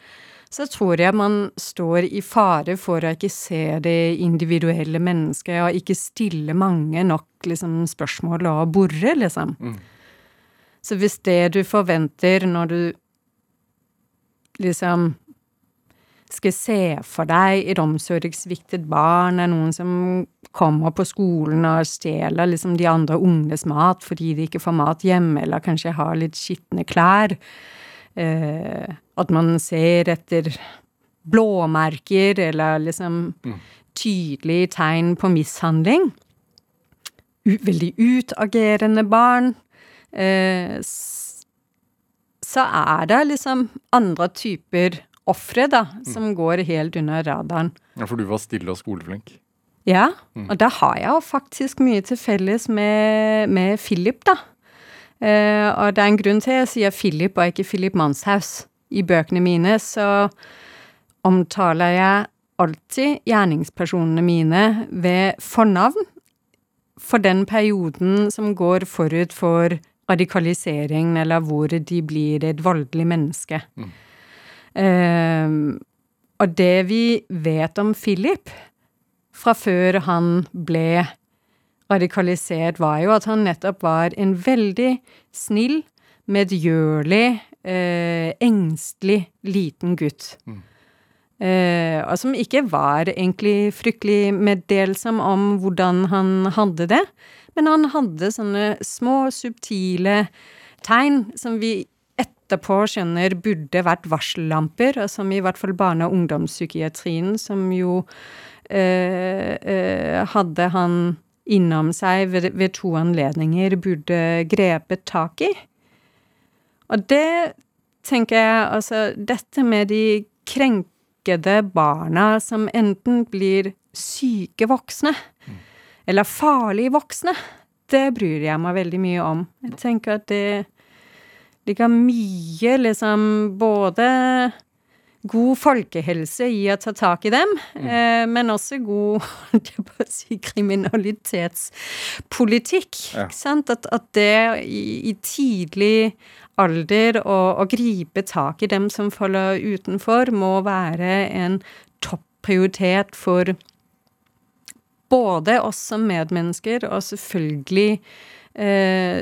så tror jeg man står i fare for å ikke se det individuelle mennesket og ikke stille mange nok liksom, spørsmål og bore, liksom. Mm. Så hvis det du forventer når du liksom skal se for deg et omsorgssviktet barn er noen som kommer på skolen og stjeler liksom de andre ungenes mat fordi de ikke får mat hjemme, eller kanskje har litt skitne klær. Eh, at man ser etter blåmerker eller liksom mm. tydelige tegn på mishandling. Veldig utagerende barn. Eh, så er det liksom andre typer ofre, da, mm. som går helt under radaren. Ja, For du var stille og skoleflink? Ja, mm. og da har jeg jo faktisk mye til felles med, med Philip, da. Eh, og det er en grunn til jeg sier Philip og ikke Philip Manshaus. I bøkene mine så omtaler jeg alltid gjerningspersonene mine ved fornavn for den perioden som går forut for radikalisering, eller hvor de blir et voldelig menneske. Mm. Uh, og det vi vet om Philip fra før han ble radikalisert, var jo at han nettopp var en veldig snill, medgjørlig, uh, engstelig liten gutt. Mm. Eh, som ikke var egentlig fryktelig meddelsom om hvordan han hadde det. Men han hadde sånne små, subtile tegn som vi etterpå skjønner burde vært varsellamper, og som i hvert fall barne- og ungdomspsykiatrien, som jo eh, eh, hadde han innom seg ved, ved, to anledninger, burde grepet tak i. Og det tenker jeg altså Dette med de krenkede barna som enten blir syke voksne, mm. eller farlige voksne, det bryr jeg meg veldig mye om. Jeg tenker at det ligger mye liksom både god folkehelse i å ta tak i dem, mm. eh, men også god si, kriminalitetspolitikk. Ja. At, at, det i, i tidlig alder å, å, gripe tak i dem som faller utenfor, må være en topprioritet for både oss som medmennesker og selvfølgelig eh,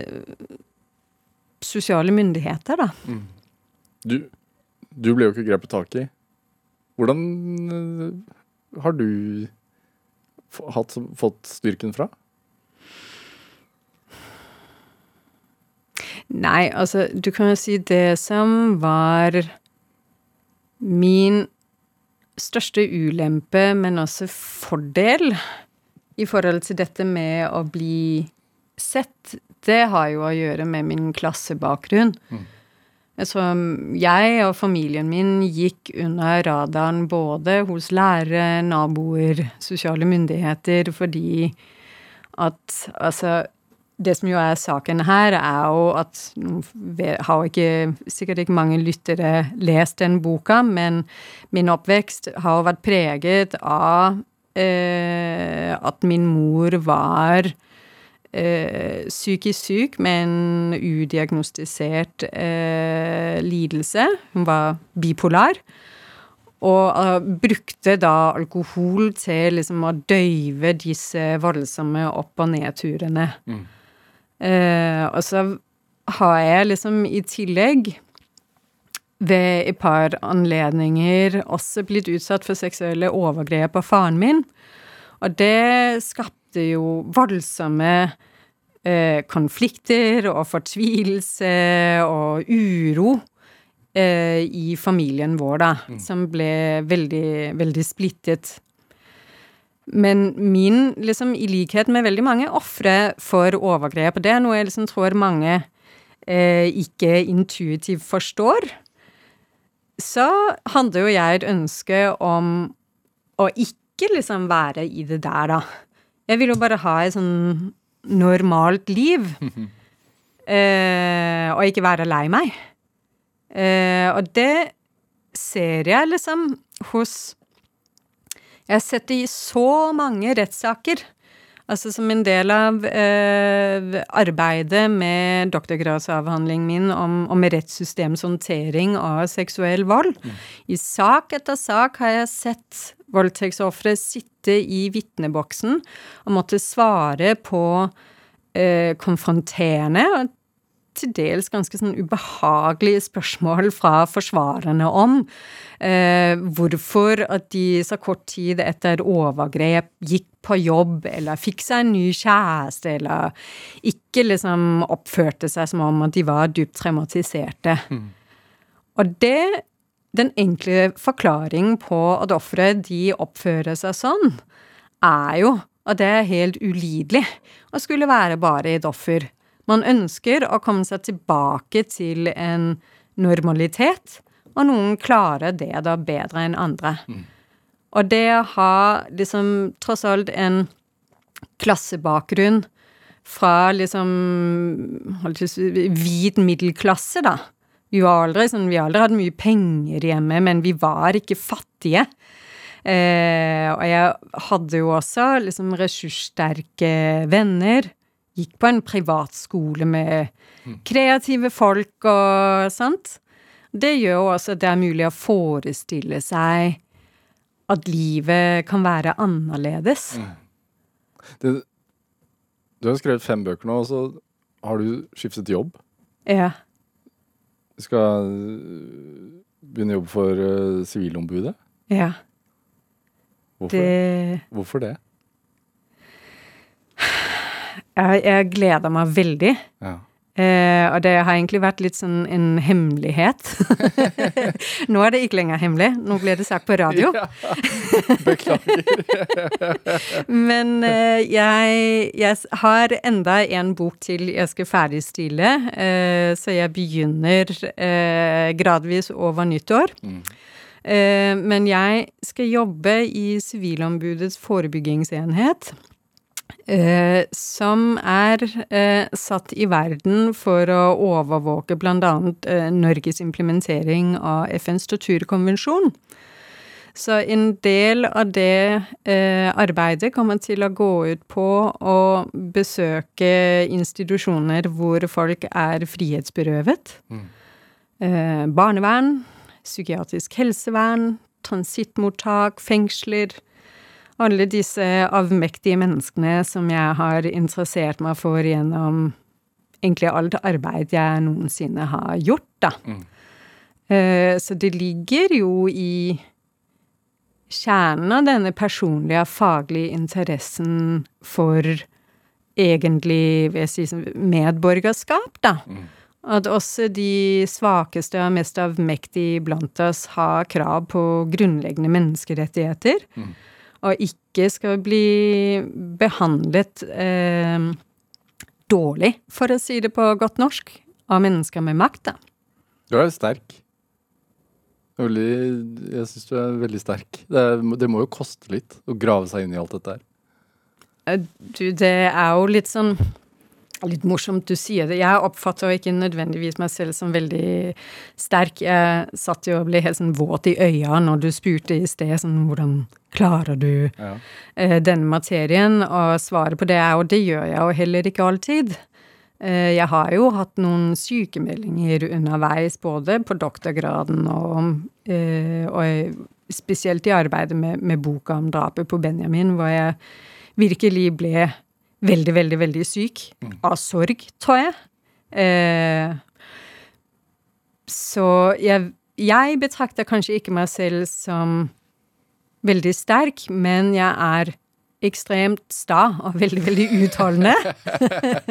sosiale myndigheter, da. Mm. Du, du, ble jo ikke grepet tak i. Hvordan uh, har du hatt, fått styrken fra? Nei, altså, du kan jo si det som var min største ulempe, men også fordel i forhold til dette med å bli sett, det har jo å gjøre med min klassebakgrunn. Mm. Så jeg og familien min gikk under radaren både hos lærere, naboer, sosiale myndigheter, fordi at altså det som jo er saken her, er jo at har ikke, sikkert ikke mange lyttere lest den boka, men min oppvekst har jo vært preget av eh, at min mor var eh, psykisk syk med en udiagnostisert eh, lidelse. Hun var bipolar. Og uh, brukte da alkohol til liksom å døyve disse voldsomme opp- og nedturene. Mm. Eh, og så har jeg liksom i tillegg ved et par anledninger også blitt utsatt for seksuelle overgrep av faren min. Og det skapte skapte jo voldsomme eh, konflikter og fortvilelse og uro eh, i familien vår, da, mm. som ble veldig, veldig splittet. Men min, liksom, i likhet med veldig mange ofre for overgrep, det er noe jeg liksom tror mange eh, ikke intuitivt forstår, så handler jo jeg et ønske om å ikke liksom være i det der, da. Jeg vil jo bare ha et sånn normalt liv. eh, og ikke være lei meg. Eh, og det ser jeg liksom hos Jeg har sett det i så mange rettssaker Altså som en del av eh, arbeidet med doktorgradsavhandlingen min om, om rettssystems håndtering av seksuell vold. Mm. I sak etter sak har jeg sett voldtektsofre sitte i vitneboksen og måtte svare på eh, konfronterende og til dels ganske sånn ubehagelige spørsmål fra forsvarerne om eh, hvorfor at de så kort tid etter overgrep gikk på jobb eller fikk seg en ny kjæreste eller ikke liksom oppførte seg som om at de var dypt traumatiserte. Mm. Og det Den enkle forklaringen på at ofre de oppfører seg sånn, er jo at det er helt ulidelig å skulle være bare et offer man ønsker å komme seg tilbake til en normalitet, og noen klarer det da bedre enn andre. Mm. Og det å ha liksom tross alt en klassebakgrunn fra liksom hvit middelklasse, da. Vi aldri sånn, vi har aldri hatt mye penger hjemme, men vi var ikke fattige. Eh, og jeg hadde jo også liksom ressurssterke venner gikk på en privatskole med kreative folk og sånt. Det gjør jo også at det er mulig å forestille seg at livet kan være annerledes. Mm. Det, du har skrevet fem bøker nå, og så har du skiftet jobb. Ja. Skal øh, begynne å jobbe for øh, Sivilombudet. Ja. Hvorfor det? Hvorfor det? Jeg, jeg gleder meg veldig. Ja. Eh, og det har egentlig vært litt sånn en hemmelighet. nå er det ikke lenger hemmelig. Nå ble det sagt på radio. Ja. Beklager. Men eh, jeg, jeg, har enda en bok til jeg skal ferdigstille, eh, så jeg begynner eh, gradvis over nyttår. Mm. Eh, men jeg skal jobbe i Sivilombudets forebyggingsenhet. Eh, som er eh, satt i verden for å overvåke bl.a. Eh, Norges implementering av FNs torturkonvensjon. Så en del av det eh, arbeidet kommer til å gå ut på å besøke institusjoner hvor folk er frihetsberøvet. Mm. Eh, barnevern, psykiatrisk helsevern, transittmottak, fengsler alle disse avmektige menneskene som jeg har interessert meg for gjennom egentlig alt arbeid jeg noensinne har gjort, da. Mm. Uh, så det ligger jo i kjernen av denne personlige, faglige interessen for egentlig, vil jeg si, medborgerskap, da. Mm. At også de svakeste og mest avmektige blant oss har krav på grunnleggende menneskerettigheter. Mm og ikke skal bli behandlet eh, dårlig, for å si det på godt norsk, av mennesker med makt, da. Du er sterk. Veldig, jeg syns du er veldig sterk. Det, det, må jo koste litt å grave seg inn i alt dette her. Eh, du, det er jo litt sånn litt morsomt du sier det. Jeg oppfatter ikke nødvendigvis meg selv som veldig sterk. Jeg satt jo og ble helt sånn våt i øya når du spurte i sted sånn hvordan klarer du ja. eh, denne materien? Og svaret på det er jo det gjør jeg jo heller ikke alltid. Eh, jeg har jo hatt noen sykemeldinger underveis, både på doktorgraden og, eh, og spesielt i arbeidet med, med boka om drapet på Benjamin, hvor jeg virkelig ble veldig, veldig, veldig syk. Mm. Av sorg, tror jeg. Eh, så jeg, jeg betrakter kanskje ikke meg selv som veldig sterk, men jeg er ekstremt sta og veldig, veldig utholdende.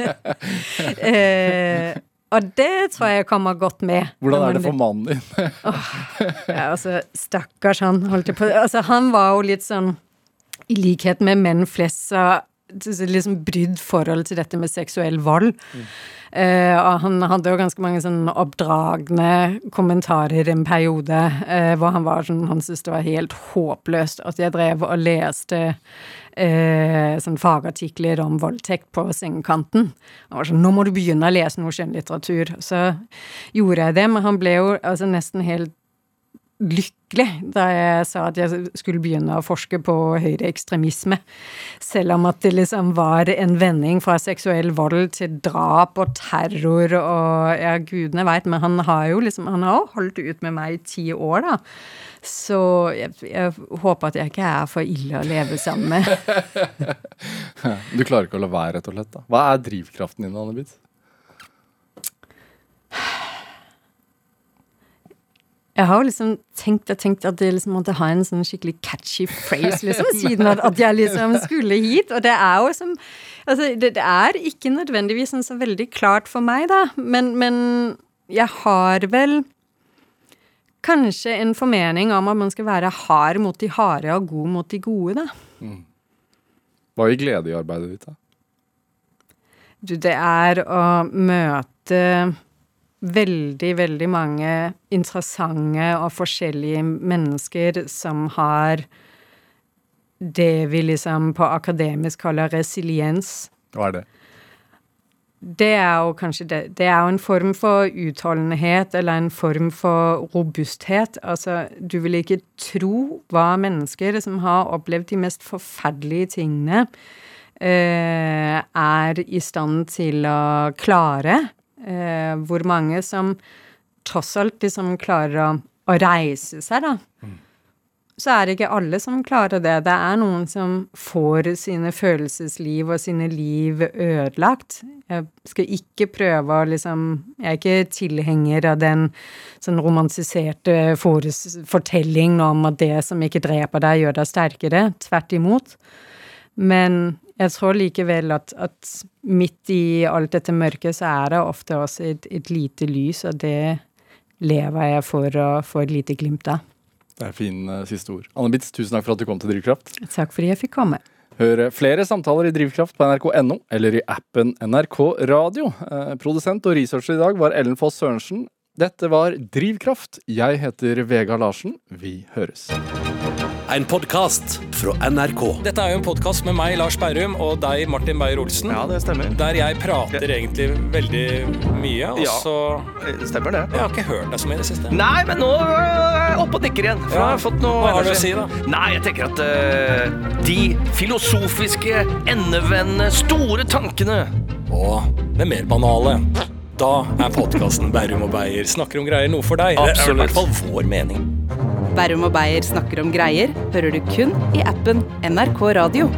eh, og det tror jeg kommer godt med. Hvordan er det for mannen din? oh, ja, altså, Stakkars han. holdt på Altså, han var jo litt sånn I likhet med menn flest, så liksom brydd forhold til dette med seksuell vold. Mm. Eh, han hadde jo ganske mange sånn oppdragne kommentarer en periode eh, hvor han var sånn Han syntes det var helt håpløst at jeg drev og leste eh, sånn fagartikler om voldtekt på sengekanten. Han var sånn 'Nå må du begynne å lese noe skjønnlitteratur'. Så gjorde jeg det, men han ble jo altså nesten helt lykkelig da jeg sa at jeg skulle begynne å forske på høyreekstremisme. Selv om at det liksom var en vending fra seksuell vold til drap og terror og ja, gudene veit, men han har jo liksom Han har holdt ut med meg i ti år, da. Så jeg, jeg, håper at jeg ikke er for ille å leve sammen med. du klarer ikke å la være, rett og slett? da. Hva er drivkraften din, Anne Bitt? Jeg har liksom tenkt tenkt at jeg liksom måtte ha en sånn skikkelig catchy phrase, liksom, siden at, at, jeg liksom skulle hit. Og det er jo som Altså, det, det er ikke nødvendigvis sånn så veldig klart for meg, da. Men, men jeg har vel kanskje en formening om at man skal være hard mot de harde og god mot de gode, da. Mm. Hva gir glede i arbeidet ditt, da? Du, det er å møte veldig, veldig mange interessante og forskjellige mennesker som har det vi liksom på akademisk kaller resiliens. Hva er det? Det er jo kanskje det. Det er jo en form for utholdenhet eller en form for robusthet. Altså, du vil ikke tro hva mennesker som har opplevd de mest forferdelige tingene, eh, er i stand til å klare eh, hvor mange som tross alt liksom klarer å, å reise seg, da. Mm. Så er det ikke alle som klarer det. Det er noen som får sine følelsesliv og sine liv ødelagt. Jeg skal ikke prøve å liksom Jeg er ikke tilhenger av den sånn romansiserte fortellingen om at det som ikke dreper deg, gjør deg sterkere. Tvert imot. Men jeg tror likevel at, at, midt i alt dette mørket, så er det ofte også et, et lite lys, og det lever jeg for å få et lite glimt av. Det er fine uh, siste ord. Anne Bitz, tusen takk for at du kom til Drivkraft. Takk fordi jeg fikk komme. Hør flere samtaler i Drivkraft på nrk.no eller i appen NRK Radio. Eh, produsent og researcher i dag var Ellen Foss Sørensen. Dette var Drivkraft. Jeg heter Vega Larsen. Vi høres en podkast fra NRK. Dette er jo en podkast med meg, Lars Berrum, og deg, Martin Beyer-Olsen. Ja, det stemmer. Der jeg prater ja. egentlig veldig mye, og ja, så Stemmer det. Jeg har ikke hørt deg så mye i det siste. Nei, men nå er jeg oppe og nikker igjen. For ja. jeg har fått noe Hva har du å si, da? Nei, jeg tenker at uh, de filosofiske, endevendende, store tankene Og det mer banale. Da er podkasten Bærum og Beyer snakker om greier noe for deg. Absolutt. Det er i hvert fall vår mening. Bærum og Beyer snakker om greier hører du kun i appen NRK Radio.